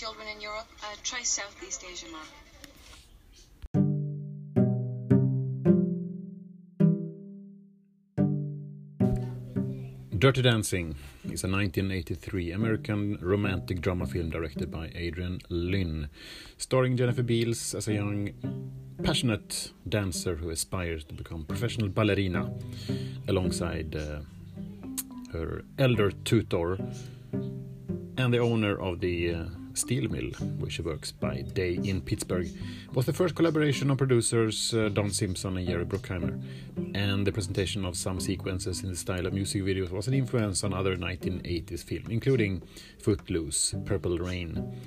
children in Europe, uh, try Southeast Asia, ma. Dirty Dancing is a 1983 American romantic drama film directed by Adrian Lyne, starring Jennifer Beals as a young, passionate dancer who aspires to become professional ballerina alongside uh, her elder tutor and the owner of the uh, steel mill, which works by day in Pittsburgh, was the first collaboration of producers uh, Don Simpson and Jerry Bruckheimer, and the presentation of some sequences in the style of music videos was an influence on other 1980s films, including Footloose, Purple Rain,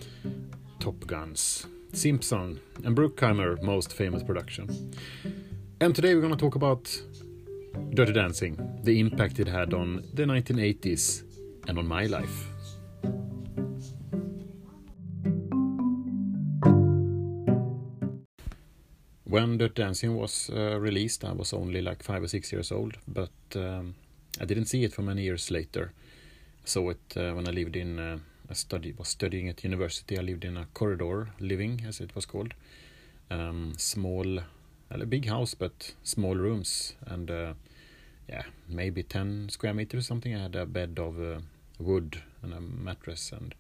Top Guns, Simpson, and Bruckheimer most famous production. And today we're going to talk about Dirty Dancing, the impact it had on the 1980s and on my life. When Dirty Dancing was uh, released, I was only like five or six years old, but um, I didn't see it for many years later. I saw it uh, when I lived in, uh, I study, was studying at university. I lived in a corridor living, as it was called. Um, small, a big house, but small rooms, and uh, yeah, maybe 10 square meters or something. I had a bed of uh, wood and a mattress and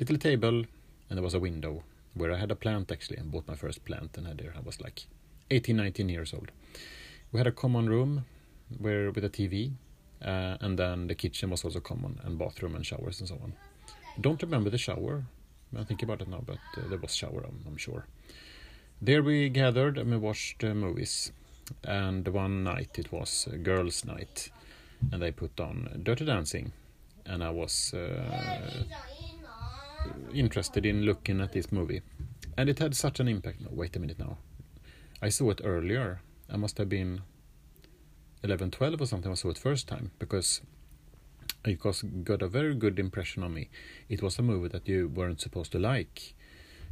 little table, and there was a window where I had a plant actually and bought my first plant and had there. I was like 18, 19 years old. We had a common room where with a TV, uh, and then the kitchen was also common and bathroom and showers and so on. Don't remember the shower. I think about it now, but uh, there was shower, I'm, I'm, sure. There we gathered and we watched uh, movies. And one night it was girls' night, and they put on Dirty Dancing, and I was uh, interested in looking at this movie. And it had such an impact. No, wait a minute now. I saw it earlier. I must have been 11, 12 or something. I saw it first time because it got a very good impression on me. It was a movie that you weren't supposed to like.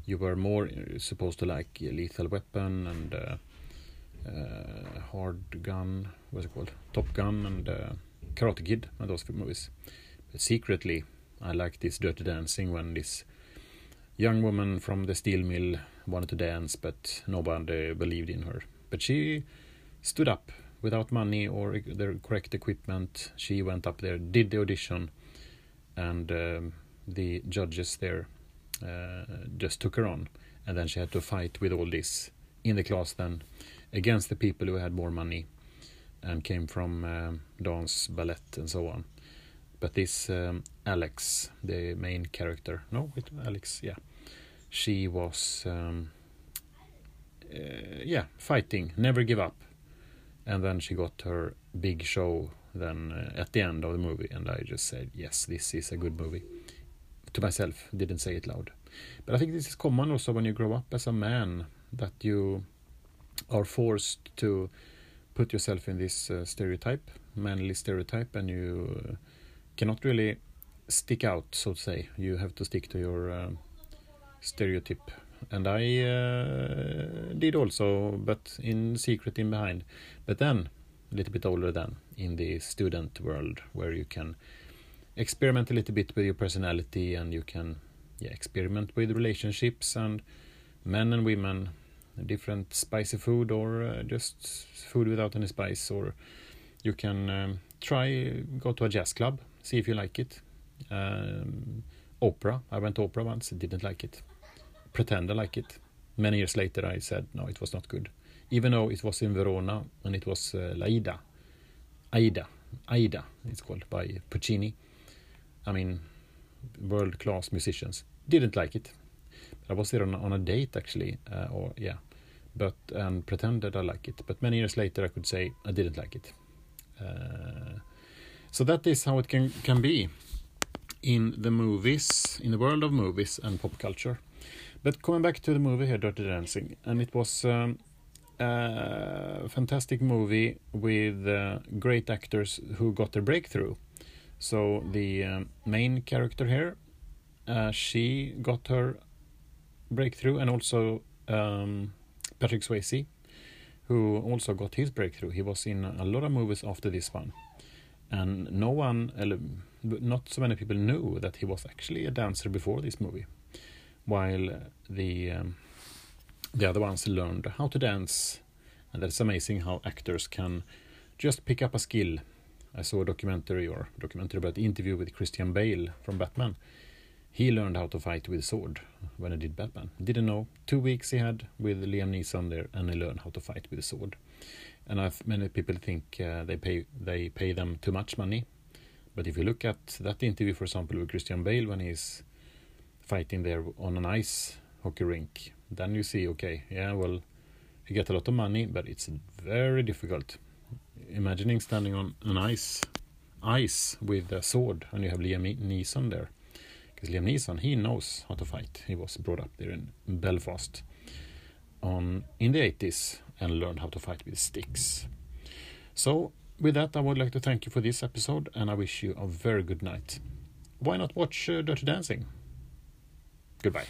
You were more uh, supposed to like Lethal Weapon and uh, uh, Hard Gun. What's it called? Top Gun and uh, Karate Kid and those movies. But secretly, I liked this Dirty Dancing when this young woman from the steel mill wanted to dance, but nobody believed in her. But she stood up without money or the correct equipment. She went up there, did the audition, and um, the judges there uh, just took her on. And then she had to fight with all this in the class then against the people who had more money and came from um, dance, ballet, and so on. But this um, Alex, the main character, no, wait, Alex, yeah, she was, um, uh, yeah, fighting, never give up, and then she got her big show then uh, at the end of the movie, and I just said, yes, this is a good movie. To myself, didn't say it loud, but I think this is common also when you grow up as a man that you are forced to put yourself in this uh, stereotype, manly stereotype, and you uh, cannot really stick out, so to say. You have to stick to your uh, stereotype. And I uh, did also, but in secret, in behind. But then, a little bit older than in the student world, where you can experiment a little bit with your personality and you can yeah, experiment with relationships and men and women, different spicy food or uh, just food without any spice, or you can um, try go to a jazz club see if you like it. Um, opera, I went to opera once, didn't like it. Pretend I like it. Many years later, I said no, it was not good. Even though it was in Verona and it was uh, L'Aida, Aida, Aida, it's called by Puccini. I mean, world class musicians. Didn't like it. I was there on, on a date actually, uh, or yeah, but and pretended I like it. But many years later, I could say I didn't like it. Uh, so that is how it can can be in the movies, in the world of movies and pop culture. But coming back to the movie here, Dirty Dancing, and it was um, a fantastic movie with uh, great actors who got their breakthrough. So the um, main character here, uh, she got her breakthrough, and also um, Patrick Swayze, who also got his breakthrough. He was in a lot of movies after this one and no one, not so many people knew that he was actually a dancer before this movie. while the um, the other ones learned how to dance. And that's amazing how actors can just pick up a skill. I saw a documentary or documentary about the interview with Christian Bale from Batman. He learned how to fight with sword when he did Batman. Didn't know. Two weeks he had with Liam Neeson there, and he learned how to fight with a sword. And I've, many people think uh, they pay they pay them too much money, but if you look at that interview, for example, with Christian Bale when he's fighting there on an ice hockey rink, then you see, okay, yeah, well, you get a lot of money, but it's very difficult. Imagining standing on an ice, ice with a sword, and you have Liam Neeson there because Liam Neeson, he knows how to fight. He was brought up there in Belfast on in the 80s and learned how to fight with sticks. So, with that, I would like to thank you for this episode and I wish you a very good night. Why not watch uh, Dirty Dancing? Goodbye.